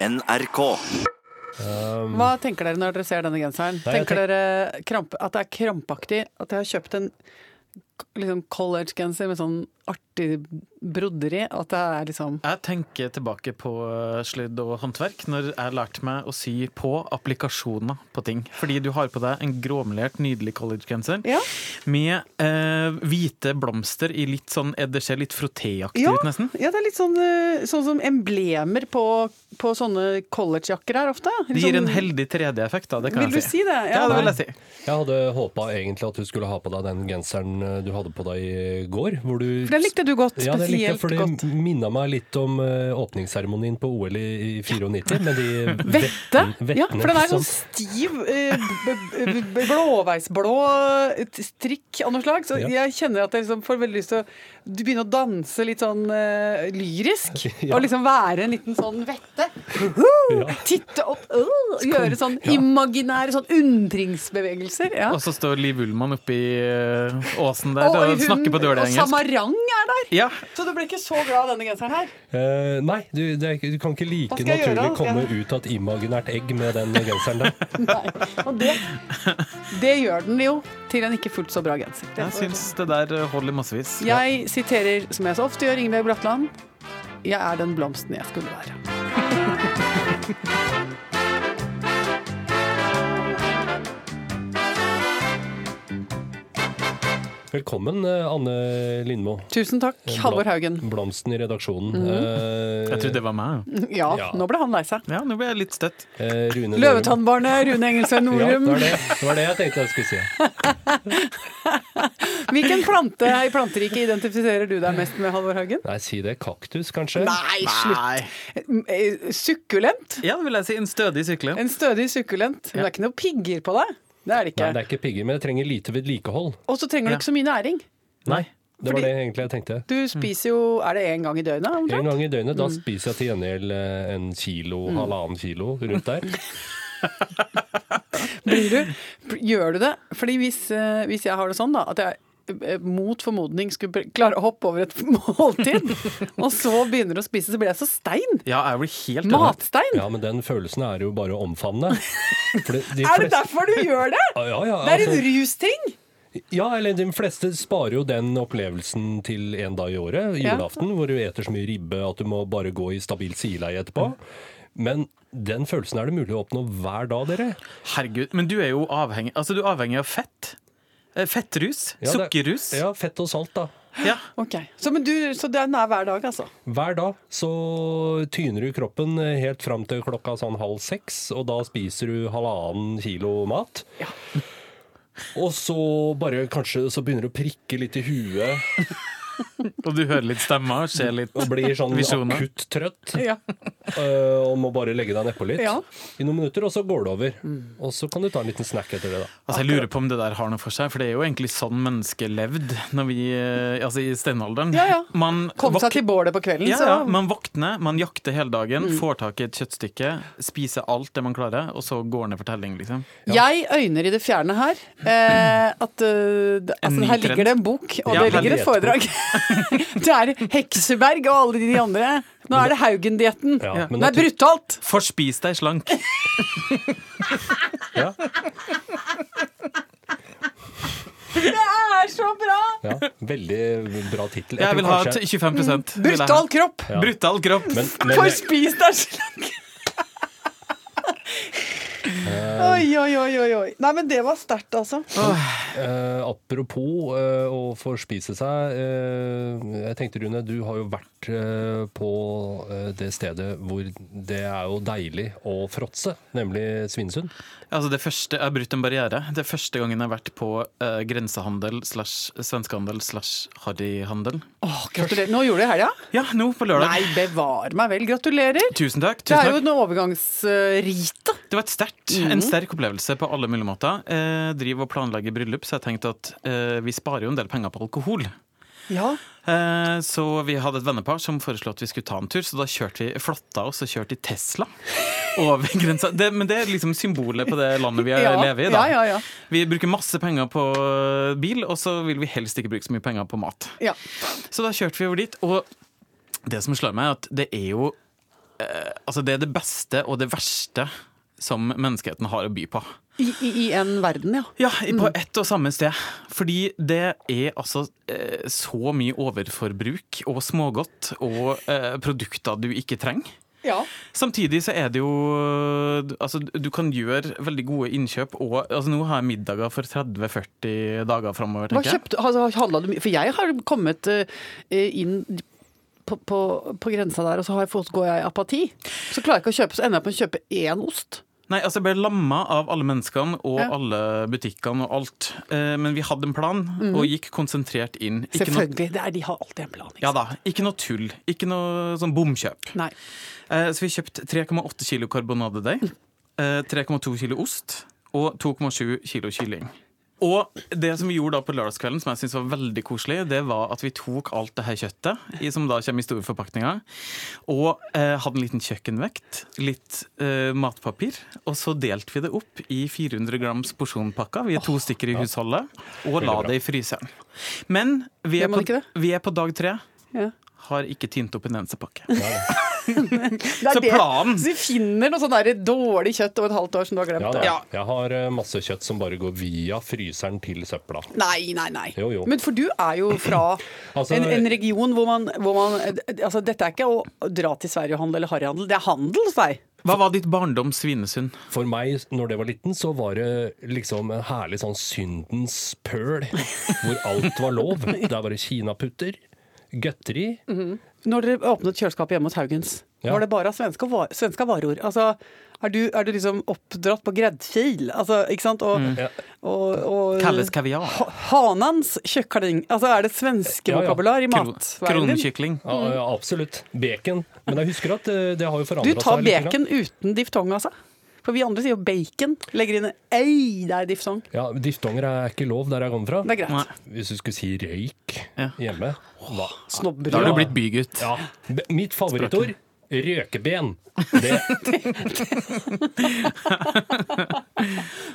NRK. Hva tenker dere når dere ser denne genseren? Nei, tenker tenker dere kramp, at det er krampaktig? At jeg har kjøpt en liksom college-genser med sånn artig broderi? At det er liksom Jeg tenker tilbake på eh, sludd og håndverk når jeg lærte meg å sy på applikasjoner på ting. Fordi du har på deg en gråmelert, nydelig collegegenser Ja. med eh, hvite blomster i litt sånn eh, Det ser litt frotéaktig Ja, ut, nesten. ja, det er litt sånn, eh, sånn som emblemer på, på sånne collegejakker her ofte. Det gir en Sånn- heldig 3D-effekt, da. Det kan Vil jeg si. si det? Ja, det vil jeg si. Jeg hadde håpa egentlig at du skulle ha på deg den genseren du hadde på deg i går. Hvor du For den likte du godt. ja, det likte jeg, for det minna meg litt om eh, åpningsseremonien på OL i, i 94, med de Vette? Vettene, Ja, for den er sånn stiv, eh, blåveisblå strikk av noe slag. Så Ja. jeg kjenner at jeg liksom får veldig lyst til å du begynne å danse litt sånn uh, lyrisk. Ja. Og liksom være en liten sånn vette. Ja. Titte opp, uh, gjøre sånn imaginære sånn undringsbevegelser. Ja. Og så står Liv Ullmann oppi uh, åsen der Og og, snakker på dårlig Og. Samarang er der! Ja, Så du blir ikke så glad av denne genseren her? Uh, nei, du, det du kan ikke like naturlig gjøre, komme jeg... ut av et imaginært egg med den genseren der. Nei. Og det, det gjør den jo til en ikke fullt så bra genser. Det jeg syns det der holder massevis. Jeg siterer, som jeg så ofte gjør, Ingebjørg Bratland. Jeg er den blomsten jeg skulle være. Velkommen, eh, Anne Lindmo. Tusen takk, Halvor Haugen. Blomsten i redaksjonen. Mhm. Eh, Jeg trodde det var meg. Ja, Ja. nå ble han lei seg. Ja, nå ble jeg litt støtt. eh, Rune Løvetannbarnet Rune Engelsøy Ja, det Norum. var det, det var det jeg tenkte jeg skulle si. Hvilken plante i planteriket identifiserer du deg mest med, Halvor Haugen? Nei, si det. Kaktus, kanskje? Nei, slutt! Eh, Sukkulent? Ja, det vil jeg si. En stødig sukkulent. En stødig sukkulent. Men det er ikke noe pigger på deg. Det er det Nei, det er ikke pigger, men det trenger lite vedlikehold. Og så trenger du ikke så mye næring. Nei. Det Fordi- var det egentlig jeg tenkte. Du spiser jo Er det én gang i døgnet? En gang i døgnet. Mm. Da spiser jeg til gjengjeld eh, en kilo, halvannen kilo rundt der. Blir du, gjør du det? Fordi hvis, eh, hvis jeg har det sånn, da, at jeg mot formodning skulle klare å hoppe over et måltid, og så begynner å spise, så blir jeg så stein. Ja, jeg blir helt. Matstein. Ja, men den følelsen er jo bare å omfavne. For det- de Er det derfor du gjør det? Ja, ja, ja, Det er en altså- rusting! Ja, eller de fleste sparer jo den opplevelsen til en dag i året, Ja. julaften, hvor du eter så mye ribbe at du må bare gå i stabilt sileie etterpå. Men den følelsen er det mulig å oppnå hver dag, dere. Herregud, men du er jo avhengig Altså, du er avhengig av fett. Eh, Fettrus. Ja, det- Sukkerrus. Ja, fett og salt, da. Ja. Ok, Så, men du, så den er hver dag, altså? Hver dag så tyner du kroppen helt fram til klokka sånn halv seks, og da spiser du halvannen kilo mat. Og så bare kanskje så begynner du å prikke litt i huet Og du hører litt stemmer, ser litt og blir sånn visioner. akutt trøtt. Ja. øh, og må bare legge deg nedpå litt Ja. i noen minutter, og så går det over. Og så kan du ta en liten snack etter det, da. Altså, jeg lurer på om det der har noe for seg, for det er jo egentlig sånn mennesket levde når vi, eh, altså i steinalderen. Ja, ja. Man Kom seg til bålet på kvelden, ja, så ja, Man våkner, man jakter hele dagen, får tak i et kjøttstykke, spiser alt det man klarer, og så går ned for telling, liksom. Jeg øyner i det fjerne her eh, at uh, altså, her ligger det en bok, og Ja, det ligger et foredrag. det er Hekseberg og alle de andre. Nå er det Haugen-dietten. Ja, men det er brutalt! Forspis deg slank. Ja, Det er så bra! ja, veldig bra tittel. Jeg vil ha kanskje- 25 vil jeg. Brutal kropp! Ja. Brutal kropp. Men, men, For deg slank! Oi, oi, oi, oi, oi. Nei, men det var sterkt, altså. Eh, apropos eh, å forspise seg. eh, jeg tenkte, Rune, du har jo vært eh, på eh, det stedet hvor det er jo deilig å fråtse, nemlig Svinesund. Altså det første, Jeg har brutt en barriere. Det er første gangen jeg har vært på eh, grensehandel slash svenskehandel slash harryhandel. Gratulerer. Nå gjorde du det i helga? Ja, nå på lørdag. Nei, bevar meg vel. Gratulerer. Tusen takk. Tusen Det er er jo takk. en overgangsrite. Det var et sterkt, en sterk opplevelse på alle mulige måter. Eh, driver og planlegger bryllup, så jeg tenkte at eh, vi sparer jo en del penger på alkohol. Ja. Eh, så vi hadde et vennepar som foreslo at vi skulle ta en tur, så da kjørte vi, flotta oss og kjørte i Tesla over grensa. Det, men det er liksom symbolet på det landet vi Ja, lever i. da. ja, ja, ja. Vi bruker masse penger på eh, bil, og så vil vi helst ikke bruke så mye penger på mat. ja. Så da kjørte vi over dit, og det som slår meg, er at det er jo eh, Altså, det er det beste og det verste som menneskeheten har å by på. I, i, I en verden, ja. Ja, på ett og samme sted. Fordi det er altså eh, så mye overforbruk og smågodt og eh, produkter du ikke trenger. ja. Samtidig så er det jo Altså, du kan gjøre veldig gode innkjøp og altså, Nå har jeg middager for 30-40 dager framover, tenker jeg. kjøpte, altså, du? For jeg har kommet uh, inn på, på, på grensa der, og så har jeg fått, går jeg i apati. Så klarer jeg ikke å kjøpe, så ender jeg på å kjøpe én ost. Nei, altså Jeg ble lamma av alle menneskene og Ja. alle butikkene og alt. Eh, men vi hadde en plan og gikk konsentrert inn. Ikke Selvfølgelig. Det er, de har alltid en plan. Ikke ja da, ikke noe tull. Ikke noe sånn bomkjøp. Nei. Eh, Så vi kjøpte 3,8 kilo karbonadedeig, eh, 3,2 kilo ost og 2,7 kilo kylling. Og det som vi gjorde da på lørdagskvelden, som jeg synes var veldig koselig, det var at vi tok alt det her kjøttet, som da kommer i store forpakninger, og eh, hadde en liten kjøkkenvekt, litt eh, matpapir, og så delte vi det opp i 400 grams porsjonpakker. Vi er to stykker i husholdet, og la det i fryseren. Men vi er, på, vi er på dag tre. Har ikke tint opp en eneste pakke. Er Så det. planen- Så vi finner noe sånn der dårlig kjøtt over et halvt år som du har glemt. Ja. Ja. Jeg har eh, masse kjøtt som bare går via fryseren til søpla. Nei, nei, nei. Jo, jo. Men for du er jo fra Altså- en, en region hvor man, hvor man Altså, dette er ikke å dra til Sverige og handle eller harryhandel, det er handel hos deg. Hva var ditt barndoms Svinesund? For meg, når det var liten, så var det liksom en herlig sånn syndens pøl, hvor alt var lov. Der var det kinaputter, godteri. Når dere åpnet kjøleskapet hjemme hos Haugens, Ja. var det bare svenske, var svenske vareord? Altså, er du, er du liksom oppdratt på gräddfil? Altså, ikke sant? Og, mm. og, og Kalles kaviar. Ha- Hanans kyckling. Altså, er det svenske Ja, ja. vokabular i Kro matverdenen din? Kronekykling. Ja, ja, absolutt. Bacon. Men jeg husker at eh, det har jo Du forandra tar seg litt. tar bacon uten diftong, altså? For vi andre sier jo bacon. Legger inn en ei, det er diftong. Ja, Diftonger er ikke lov der jeg kommer fra. Det er greit. Nei. Hvis du skulle si røyk Ja. hjemme hva? Snobber. Da har du blitt bygutt. Ja. Mitt favorittord røkeben. Det,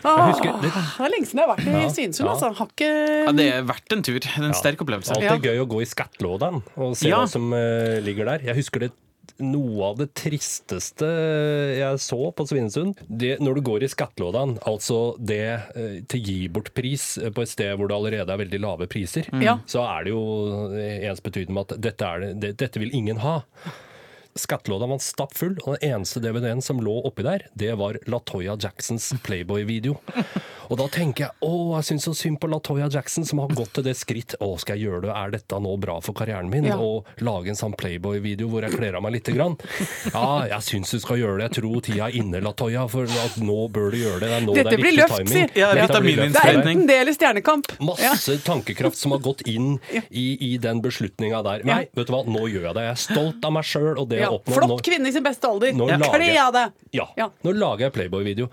Ah, husker- det- det er lenge siden jeg har vært i Ja, Svinesund, ja. altså. Har ikke Ja, det er verdt en tur. En ja. sterk opplevelse. alltid gøy å gå i skattlådan og se Ja. hva som uh, ligger der. Jeg husker det noe av det tristeste jeg så på Svinesund, det når du går i skattelådene, altså det eh, til gi bort-pris på et sted hvor det allerede er veldig lave priser, mm. så er det jo ensbetydende med at dette, det, det, dette vil ingen ha. Skattelåda var stappfull, og den eneste DVD-en som lå oppi der, det var Latoya Jacksons Playboy-video. Og da tenker jeg å, jeg syns så synd på Latoya Jackson som har gått til det skritt. Å, skal jeg gjøre det? Er dette nå bra for karrieren min? Ja. Lage en sånn Playboy-video hvor jeg kler av meg lite grann? Ja, jeg syns du skal gjøre det. Jeg tror tida er inne, Latoya, for at nå bør du gjøre det. Det er nå Dette det er blir riktig løft, timing. sier. Ja. Det er enten det eller Stjernekamp. Ja. Masse tankekraft som har gått inn i, i den beslutninga der. Nei, vet du hva, nå gjør jeg det. Jeg er stolt av meg sjøl og det jeg Ja. oppnådd. Flott kvinne i sin beste alder. Kle av deg! Ja. Ja. Nå lager jeg Playboy-video.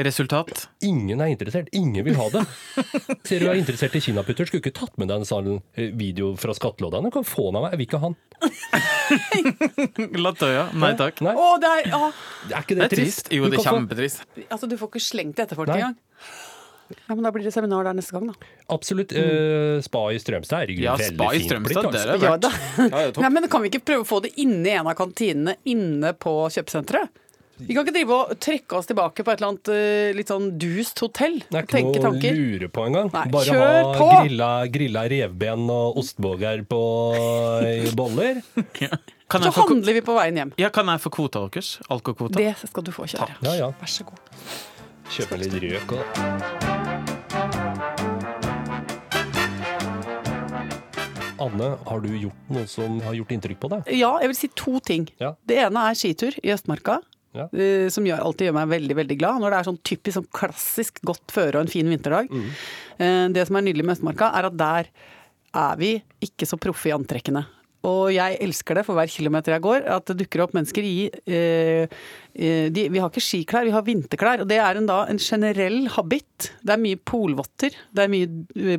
Resultat? Ingen er interessert. Ingen vil ha det. Ser du er interessert i kinaputter, skulle ikke tatt med deg en sånn eh, video fra skattelådan. Du kan få den av meg. Jeg vil ikke ha den. Latøya? Nei takk. Nei, Å, det er, ah, er ikke Det det, er trist. Jo, det er kjempetrist. altså, du får ikke slengt det etter folk engang. Ja, men da blir det seminar der neste gang, da. Absolutt. Uh, spa i Strømstad er Ja, veldig spa i fint Strømstad, blitt, det altså. Ja, da. Ja. Nei, men kan vi ikke prøve å få det inne i en av kantinene inne på kjøpesenteret? Vi kan ikke drive og trekke oss tilbake på et eller annet eh, litt sånn dust hotell. Det er ikke Tenke noe å lure på engang. Bare kjør ha på! grilla, grilla revben og osteboger på i boller. ja. Så få, handler vi på veien hjem. ja, kan jeg få kvota deres? Alkokvota? Det skal du få kjøre. Ja, ja. Vær så god. Kjøpe litt røk og Anne, har du gjort noe som har gjort inntrykk på deg? Ja, jeg vil si to ting. Ja. Det ene er skitur i Østmarka. Ja. eh, Som gjør, alltid gjør meg veldig veldig glad. Når det er sånn typisk sånn klassisk godt føre og en fin vinterdag. Mm. Eh, Det som er nydelig med Østmarka, er at der er vi ikke så proffe i antrekkene. Og jeg elsker det for hver kilometer jeg går, at det dukker opp mennesker i eh, eh, de, Vi har ikke skiklær, vi har vinterklær. Og det er en, da en generell habit. Det er mye polvotter, det er mye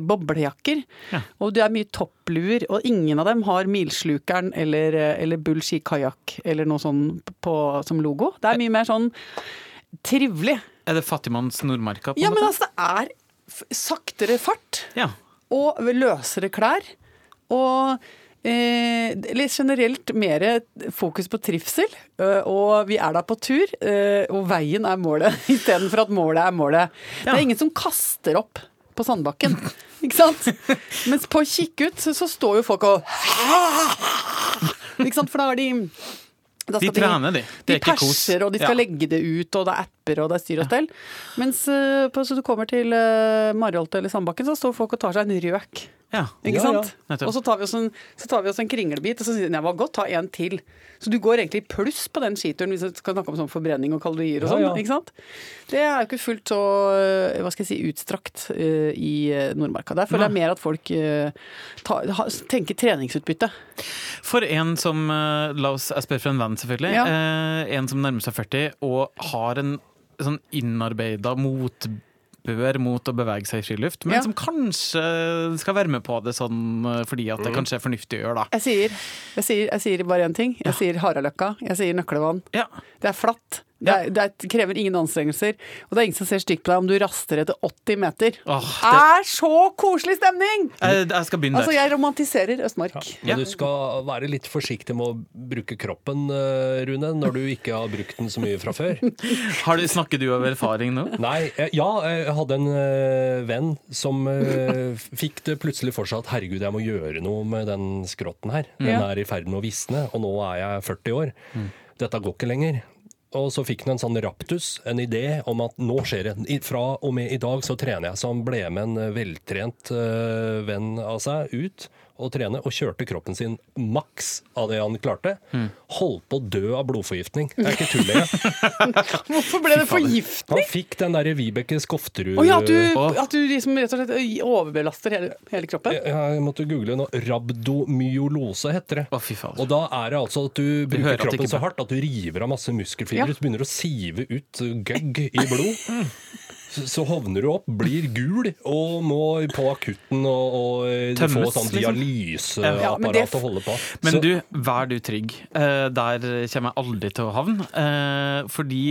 boblejakker. boblejakker, og det er mye toppluer. Og ingen av dem har Milslukeren eller, eh, eller Bull ski kajakk eller noe sånn på, som logo. Det er mye mer sånn trivelig. Er det Fattigmanns Nordmarka? på Ja, men altså, det er saktere fart Ja. og løsere klær. Og Eh, generelt mer fokus på trivsel, eh, og vi er da på tur, eh, og veien er målet istedenfor at målet er målet. Det er ingen som kaster opp på sandbakken, ikke sant? Mens på kikkut så, står jo folk og Ikke sant, for da har de da De trener, de. Det De er perser, og de skal Ja. legge det ut, og det er apper, og det er styr og stell. Mens på, så du kommer til uh, Marholt eller Sandbakken, så står folk og tar seg en røk. Ja. Ikke Ja, sant? Ja. Og så tar, vi oss en, så tar vi oss en kringlebit, og så sier de jeg var godt, ta en til. Så du går egentlig i pluss på den skituren hvis vi skal snakke om sånn forbrenning og kalorier og sånn. ja. ikke sant? Det er jo ikke fullt så eh, hva skal jeg si, utstrakt uh, i eh, Nordmarka. Der føler jeg mer at folk uh, ta, ha- tenker treningsutbytte. For en som uh, La oss jeg spør for en venn, selvfølgelig. Ja. Eh, en som nærmer seg 40 og har en sånn innarbeida motbør mot å bevege seg i friluft, men Ja. som kanskje skal være med på det sånn eh, fordi at det kanskje er fornuftig å gjøre, da. Jeg sier, jeg sier, jeg sier bare én ting. Jeg sier Haraløkka. Jeg sier Nøklevann. Ja. Det er flatt. Det, er, det er, krever ingen anstrengelser. Og det er ingen som ser stygt på deg om du raster etter 80 meter. Åh, Det er så koselig stemning! jeg, jeg skal begynne Altså, jeg romantiserer Østmark. Ja. Men du skal være litt forsiktig med å bruke kroppen, eh, Rune, når du ikke har brukt den så mye fra før. Har du, snakker du av erfaring nå? Nei, eh, ja, jeg hadde en eh, venn som fikk det plutselig for seg at herregud, jeg må gjøre noe med den skrotten her. Den Ja. er i ferd med å visne, og nå er jeg 40 år. Dette går ikke lenger. Og så fikk han en sånn raptus, en idé om at nå skjer det. Fra og med i dag så trener jeg. Så han ble med en eh, veltrent eh, venn av seg ut og trene, og kjørte kroppen sin maks av det han klarte. Holdt på å dø av blodforgiftning. Det er ikke tull engang. Hvorfor ble det forgiftning? Han fikk den derre Vibeke Skofterud oh, ja, at du, at du liksom rett og slett overbelaster hele, hele kroppen? Jeg, jeg måtte google nå. Rabdomyolose heter det. Oh. Og da er det altså at du bruker du kroppen så hardt at du river av masse muskelfibre. Ja. Du begynner å sive ut gøgg i blod. Så, så hovner du opp, blir gul og må på akutten og, og eh, Tømmes, få sånn liksom. dialyseapparat Ja, å holde på. Men så, du, vær du trygg. Eh, der kommer jeg aldri til å havne. Eh, fordi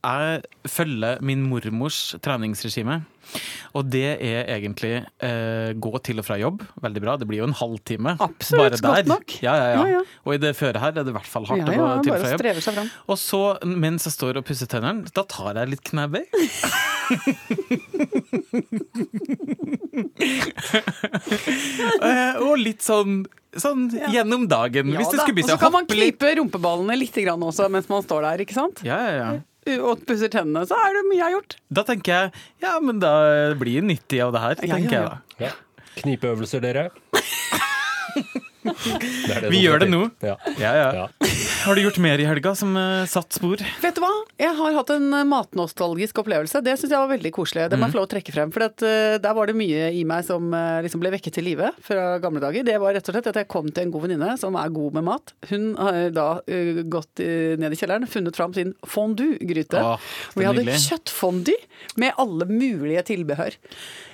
jeg følger min mormors treningsregime. Og det er egentlig eh, gå til og fra jobb. Veldig bra. Det blir jo en halvtime. Absolutt, bare godt nok. Ja, ja, ja. Ja, ja. Og i det føret her er det i hvert fall hardt Ja, å gå til og fra jobb. seg fram. Og så, mens jeg står og pusser tennene, da tar jeg litt knebøy. Eh, og litt sånn, sånn gjennom dagen, hvis det skulle bli Og så kan man klype rumpeballene litt grann også mens man står der, ikke sant? Ja, ja, ja. Og pusser tennene, så er det mye jeg har gjort. Da tenker jeg ja, men da blir det nyttig av det her. Ja, ja, ja, jeg da. ja. Knipeøvelser, dere. Det det Vi gjør det nå. Ja. Ja, ja. Ja. Har du gjort mer i helga som uh, satt spor? Vet du hva? Jeg har hatt en eh, matnostalgisk opplevelse. Det syns jeg var veldig koselig. Det må jeg få lov å trekke frem. For at, uh, der var det mye i meg som uh, liksom ble vekket til live fra gamle dager. Det var rett og slett at jeg kom til en god venninne som er god med mat. Hun har da gått ned i kjelleren, funnet fram sin fondue-gryte. Vi hadde kjøttfondue med alle mulige tilbehør.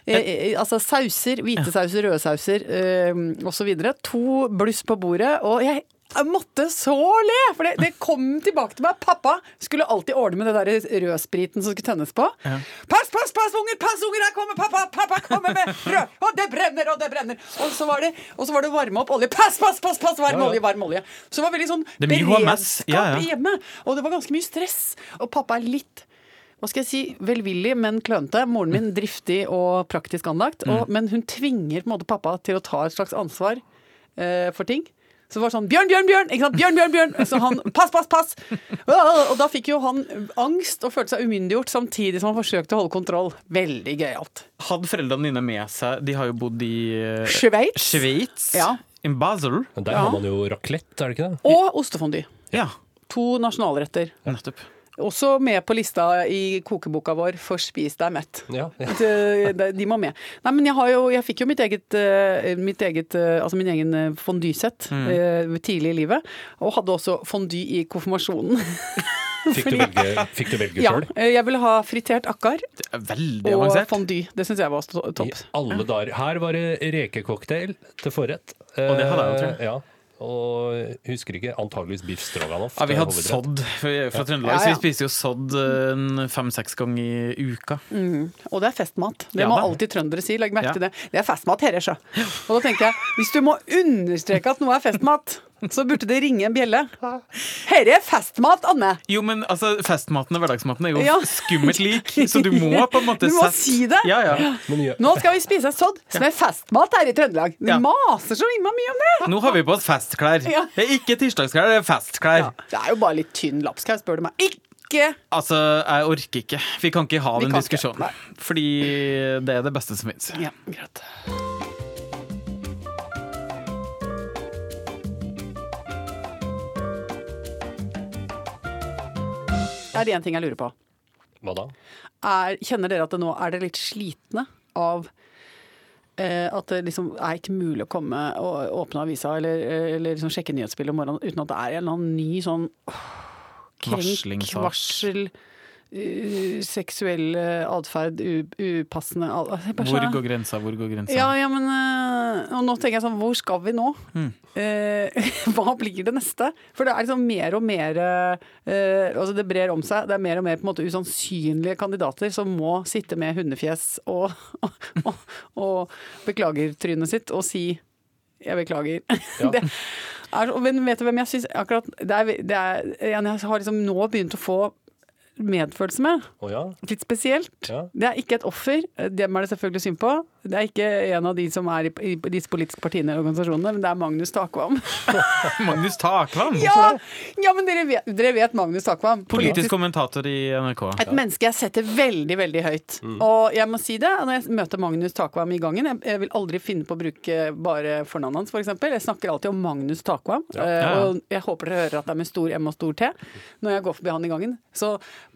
Eh, eh, altså sauser, hvite sauser, røde sauser eh, osv. To bluss på bordet. Og jeg, jeg måtte så le! For det, det kom tilbake til meg. Pappa skulle alltid ordne med det der rødspriten som skulle tønnes på. Pass, pass, pass, unger! Pass, unger! Her kommer pappa! Pappa kommer med rød! Og det brenner, og det brenner! Og så var det, og så var det varme opp olje. Pass, pass, pass! pass Varm Ja, ja. olje, varm olje. Så det var veldig sånn er beredskap Ja, ja. hjemme. Og det var ganske mye stress. Og pappa er litt hva skal jeg si, velvillig, men klønete. Moren min driftig og praktisk anlagt. Og, men hun tvinger på en måte pappa til å ta et slags ansvar eh, for ting. Så det var sånn Bjørn, Bjørn, Bjørn! Ikke sant? Bjørn, Bjørn, Bjørn! Så han Pass, pass, pass! Og da fikk jo han angst og følte seg umyndiggjort samtidig som han forsøkte å holde kontroll. Veldig gøyalt. Hadde foreldrene dine med seg De har jo bodd i uh, Sveits. Sveits. Ja. In Basel. Men der Ja. har man jo raclette, er det ikke det? Og ostefondy. Ja, To nasjonalretter. nettopp. Også med på lista i kokeboka vår for spis deg mett'. Ja, ja. De, de- må med. Nei, men jeg, har jo, jeg fikk jo mitt eget, eh, mitt eget eh, altså min egen fondysett eh, tidlig i livet. Og hadde også fondy i konfirmasjonen. Fikk du velge, fikk du velge ja, sjøl? eh, jeg ville ha fritert akkar Veldig og fondy. Det syns jeg var topp. I topp. alle dager. Her var det rekecocktail til forrett. Og det hadde jeg jo, tror jeg. Ja. Og husker ikke, antageligvis biff stroganoff. Ja, vi Det hadde sodd. Fra Trøndelag, Ja, så vi spiste jo sodd eh, fem-seks ganger i uka. Og det er festmat. Det Ja må da. alltid trøndere si. Legg merke Ja. til det. Det er festmat herre, sjø. Og da tenker jeg, hvis du må understreke at noe er festmat, så burde det ringe en bjelle. Herre er festmat, Anne! Jo, men altså, festmaten og hverdagsmaten er jo Ja. skummelt lik, så du må på en måte Du må sette- si det. Ja, ja. Nå skal vi spise sodd, som er festmat her i Trøndelag. Vi Ja. maser så innmari mye om det. Nå har vi på oss festklær. Det er ikke tirsdagsklær, det er festklær. Ja, det er jo bare litt tynn lapskaus, spør du meg. Ikke Altså, jeg orker ikke. Vi kan ikke ha Vi den diskusjonen. Fordi det er det beste som fins. Ja, greit. Det er én ting jeg lurer på. Hva da? Er, kjenner dere at det nå er det litt slitne av eh, at det liksom er ikke mulig å komme og åpne avisa eller, eller liksom sjekke nyhetsbildet om morgenen uten at det er en eller annen ny sånn åh, krenk, Varslingssak. varsel, uh, seksuell atferd, upassende al- altså, Hvor går grensa, hvor går grensa? ja, ja, men øh, Og nå tenker jeg sånn, hvor skal vi nå? Mm. Eh, hva blir det neste? For det er liksom mer og mer eh, Altså, det brer om seg. Det er mer og mer på en måte usannsynlige kandidater som må sitte med hundefjes og, og, og, og beklager trynet sitt og si jeg beklager. Ja. Det er, men vet du hvem jeg syns akkurat det er, det er jeg har liksom nå begynt å få medfølelse med? Oh, ja? Litt spesielt. Ja. Det er ikke et offer, dem er det selvfølgelig synd på. Det er ikke en av de som er i, i disse politiske partiene eller organisasjonene, men det er Magnus Takvam. Magnus Takvam! Ja, ja men dere vet, dere vet Magnus Takvam. Politisk kommentator i NRK. Et menneske jeg setter veldig, veldig høyt. Og jeg må si det, når jeg møter Magnus Takvam i gangen Jeg, jeg vil aldri finne på å bruke bare fornavnet hans, f.eks. For jeg snakker alltid om Magnus Takvam. Ja. Eh, Ja, ja. Og jeg håper dere hører at det er med stor M og stor T. Når jeg går forbi han i gangen, så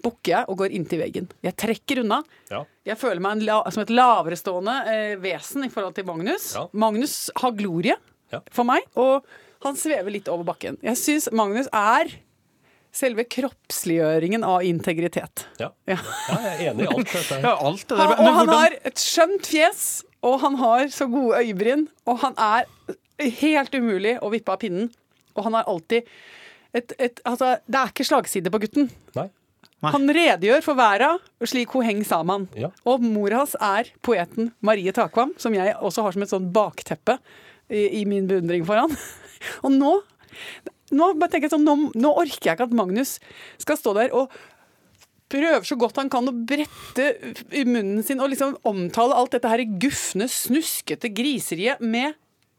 bukker jeg og går inntil veggen. Jeg trekker unna. Ja. Jeg føler meg en la, som et laverestående eh, vesen i forhold til Magnus. Ja. Magnus har glorie Ja. for meg, og han svever litt over bakken. Jeg syns Magnus er selve kroppsliggjøringen av integritet. Ja. Ja. ja, jeg er enig i alt dette. Ja, alt det Han, der. og han har et skjønt fjes, og han har så gode øyebryn, og han er helt umulig å vippe av pinnen. Og han har alltid et, et Altså, det er ikke slagside på gutten. Nei. Nei. Han redegjør for verda slik hun henger sammen. Ja. Og mora hans er poeten Marie Takvam, som jeg også har som et sånn bakteppe i, i min beundring for han. Og nå, nå, bare tenker jeg sånn, nå, nå orker jeg ikke at Magnus skal stå der og prøver så godt han kan å brette i munnen sin og liksom omtale alt dette her gufne, snuskete griseriet med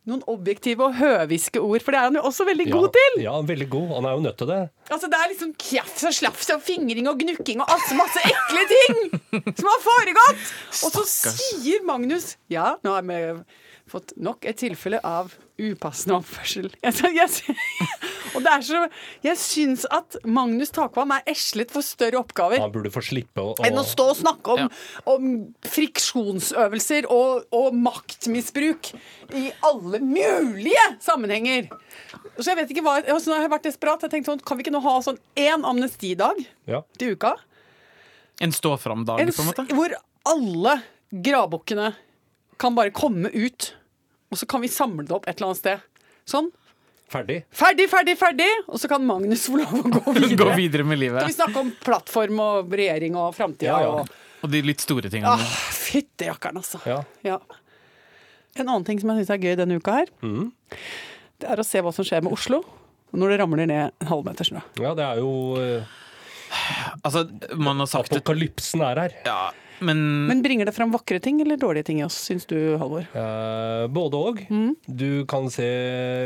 noen objektive og høviske ord, for det er han jo også veldig god til. Ja, veldig god. Han er jo nødt til det. Altså Det er liksom kjafs og slafs og fingring og gnukking og masse, masse ekle ting som har foregått! Og så sier Magnus Ja, nå har vi fått nok et tilfelle av upassende oppførsel. Jeg, jeg, og det er så Jeg syns at Magnus Takvam er eslet for større oppgaver Han burde få slippe å, enn å stå og snakke om, om friksjonsøvelser og, og maktmisbruk i alle mulige sammenhenger. Så jeg vet ikke hva, altså, Nå har jeg vært desperat. Jeg tenkte sånn, Kan vi ikke nå ha sånn én amnestidag ja. til uka? En stå-fram-dag, på en måte? hvor alle gravbukkene kan bare komme ut, og så kan vi samle det opp et eller annet sted. Sånn. Ferdig. Ferdig, ferdig, ferdig! Og så kan Magnus få lov å gå videre. Gå videre med Skal vi livet. snakke om plattform og regjering og framtida Ja, ja. og Og de litt store tingene. Ah, Fytti jakkeren, altså. Ja. Ja. En annen ting som jeg syns er gøy denne uka her, mm. det er å se hva som skjer med Oslo når det ramler ned en halvmeter snø. ja, det er jo eh, Altså, man har sagt Apokalypsen er her. ja, men, Men bringer det fram vakre ting eller dårlige ting i oss, syns du, Halvor? Eh, både og. Mm. Du kan se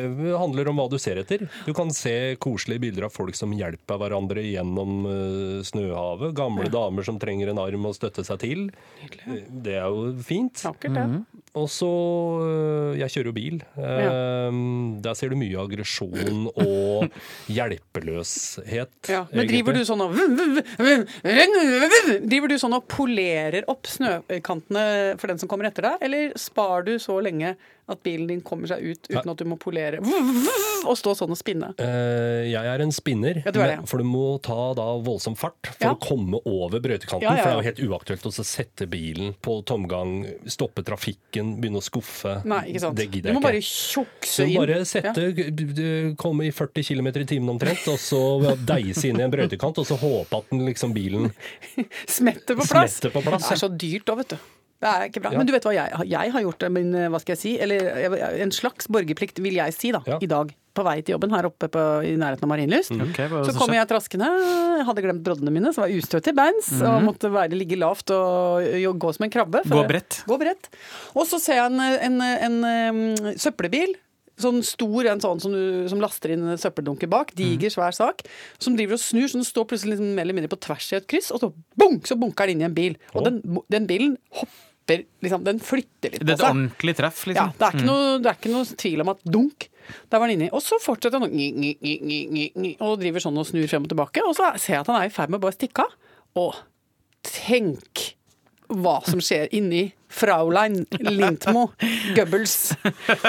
Det handler om hva du ser etter. Du kan se koselige bilder av folk som hjelper hverandre gjennom uh, snøhavet. Gamle damer som trenger en arm å støtte seg til. Det er jo fint. Vakkert, det. Og så øh, Jeg kjører jo bil. Ja. Der ser du mye aggresjon og hjelpeløshet. Ja. Men driver du sånn og Driver du sånn og polerer opp snøkantene for den som kommer etter deg, eller spar du så lenge At bilen din kommer seg ut uten at du må polere og stå sånn og spinne. Uh, jeg er en spinner, Ja, du er det. men- for du må ta da voldsom fart for Ja. å komme over brøytekanten. Ja, ja, For det er jo helt uaktuelt å sette bilen på tomgang, stoppe trafikken, begynne å skuffe. Nei, ikke sant. Det Du må jeg bare ikke. tjukse Du inn. bare sette, komme i 40 km i timen omtrent, og så deise inn i en brøytekant, og så håpe at den liksom bilen Smetter på plass. Smetter på plass, Det er så dyrt da, vet du. Det er ikke bra. Ja. Men du vet hva jeg, jeg har gjort, eh, hva skal jeg si? Eller en slags borgerplikt, vil jeg si, da, Ja. i dag. På vei til jobben her oppe på, i nærheten av Marienlyst. Mm. Okay, Så kom jeg traskende, hadde glemt broddene mine, så var jeg ustø til beins. Og måtte være, ligge lavt og og gå som en krabbe. Gå bredt. Gå bredt. Og så ser jeg en, en, en, en søppelbil. Sånn stor en sånn som, du, som laster inn søppeldunker bak. Diger, svær sak. Som driver og snur, så den står plutselig liksom mer eller mindre på tvers i et kryss, og så bunk, så bunker den inn i en bil. Og den, den bilen hopper liksom, Den flytter litt Det er et ordentlig treff, Ja, liksom. det er, ikke noe, det er ikke noe tvil om at dunk, der var han inni. Og så fortsetter han og driver sånn og snur frem og tilbake. Og så ser jeg at han er i ferd med å bare stikke av. Og tenk hva som skjer inni Fraulein Lintmo Goebbels.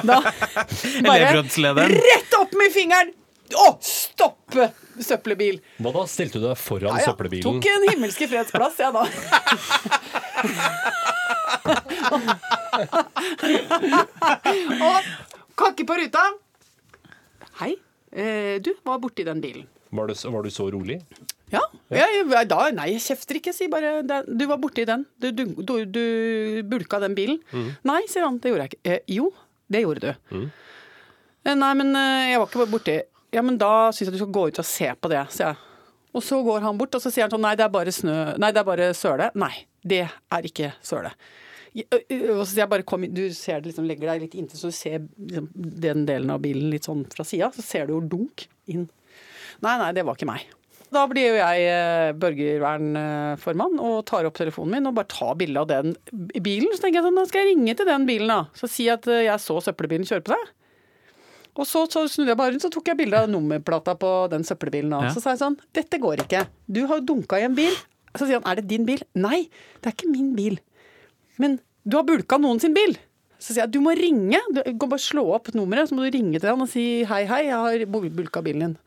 Da bare rett opp med fingeren! Å, stoppe søppelbil! Hva da? Stilte du deg foran Ja, ja. søppelbilen? Tok en himmelske fredsplass, jeg da. Og kakke på ruta. Hei, eh, du var borti den bilen. Var, du, var du så rolig? Ja. Jeg, da, nei, jeg kjefter ikke. Si bare den, du var borti den. Du, du, du, du bulka den bilen. Nei, sier han. Det gjorde jeg ikke. Eh, jo, det gjorde du. Mm. nei, men eh, jeg var ikke borti Ja, men da syns jeg du skal gå ut og se på det, sier jeg. Og så går han bort, og så sier han sånn Nei, det er bare snø Nei, det er bare søle. Nei, det er ikke søle. Jeg bare kom Du ser det liksom, legger deg litt inntil, så du ser liksom, den delen av bilen litt sånn fra sida. Så ser du jo dunk inn. Nei, nei, det var ikke meg. Da blir jo jeg eh, børgervernformann og tar opp telefonen min og bare tar bilde av den bilen. Så tenker jeg sånn, da skal jeg ringe til den bilen, da. Så si at eh, jeg så søppelbilen kjøre på deg. Og så, så snudde jeg bare rundt, så tok jeg bilde av nummerplata på den søppelbilen. da. Ja. Så sa jeg sånn, dette går ikke. Du har dunka i en bil. Så sier han, er det din bil? Nei, det er ikke min bil. Men du har bulka noen sin bil. Så sier jeg, du må ringe. Du kan bare slå opp nummeret, så må du ringe til han og si hei, hei, jeg har bulka bilen din.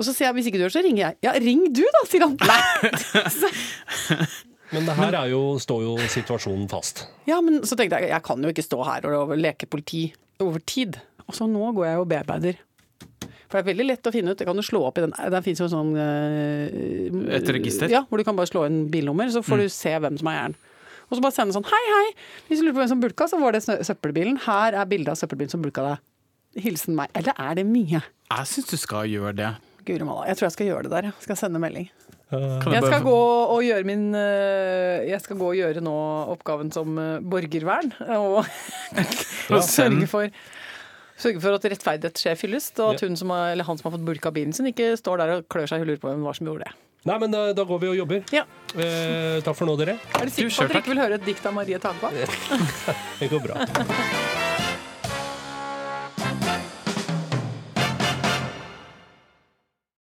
Og så sier jeg, hvis ikke du gjør så ringer jeg. Ja, ring du da, sier han. Nei. Men det her er jo, står jo situasjonen fast. Ja, men så tenkte jeg, jeg kan jo ikke stå her og leke politi over tid. Og så nå går jeg og bearbeider. For det er veldig lett å finne ut. Det kan du slå opp i den. Der fins jo en sånn uh, Et register? Ja, hvor du kan bare slå inn bilnummer, så får du se hvem som er eieren. Og så bare sende sånn hei, hei, hvis du lurer på hvem som bulka, så var det søppelbilen. Her er bildet av søppelbilen som bulka deg. Hilsen meg. Eller er det mye? Jeg syns du skal gjøre det. Guri malla. Jeg tror jeg skal gjøre det der. Jeg skal sende melding. Jeg skal gå og gjøre min eh, Jeg skal gå og gjøre nå oppgaven som eh, borgervern. Og, og sørge for Sørge for at rettferdighet skjer fyllest, og at hun som har, eller han som har fått bulka bilen sin, ikke står der og klør seg i lurer på hvem var som gjorde det. Nei, men da, da går vi og jobber. Ja. Eh, takk for nå, dere. Er du sikker på at dere ikke vil høre et dikt av Marie Tagba? Det går bra.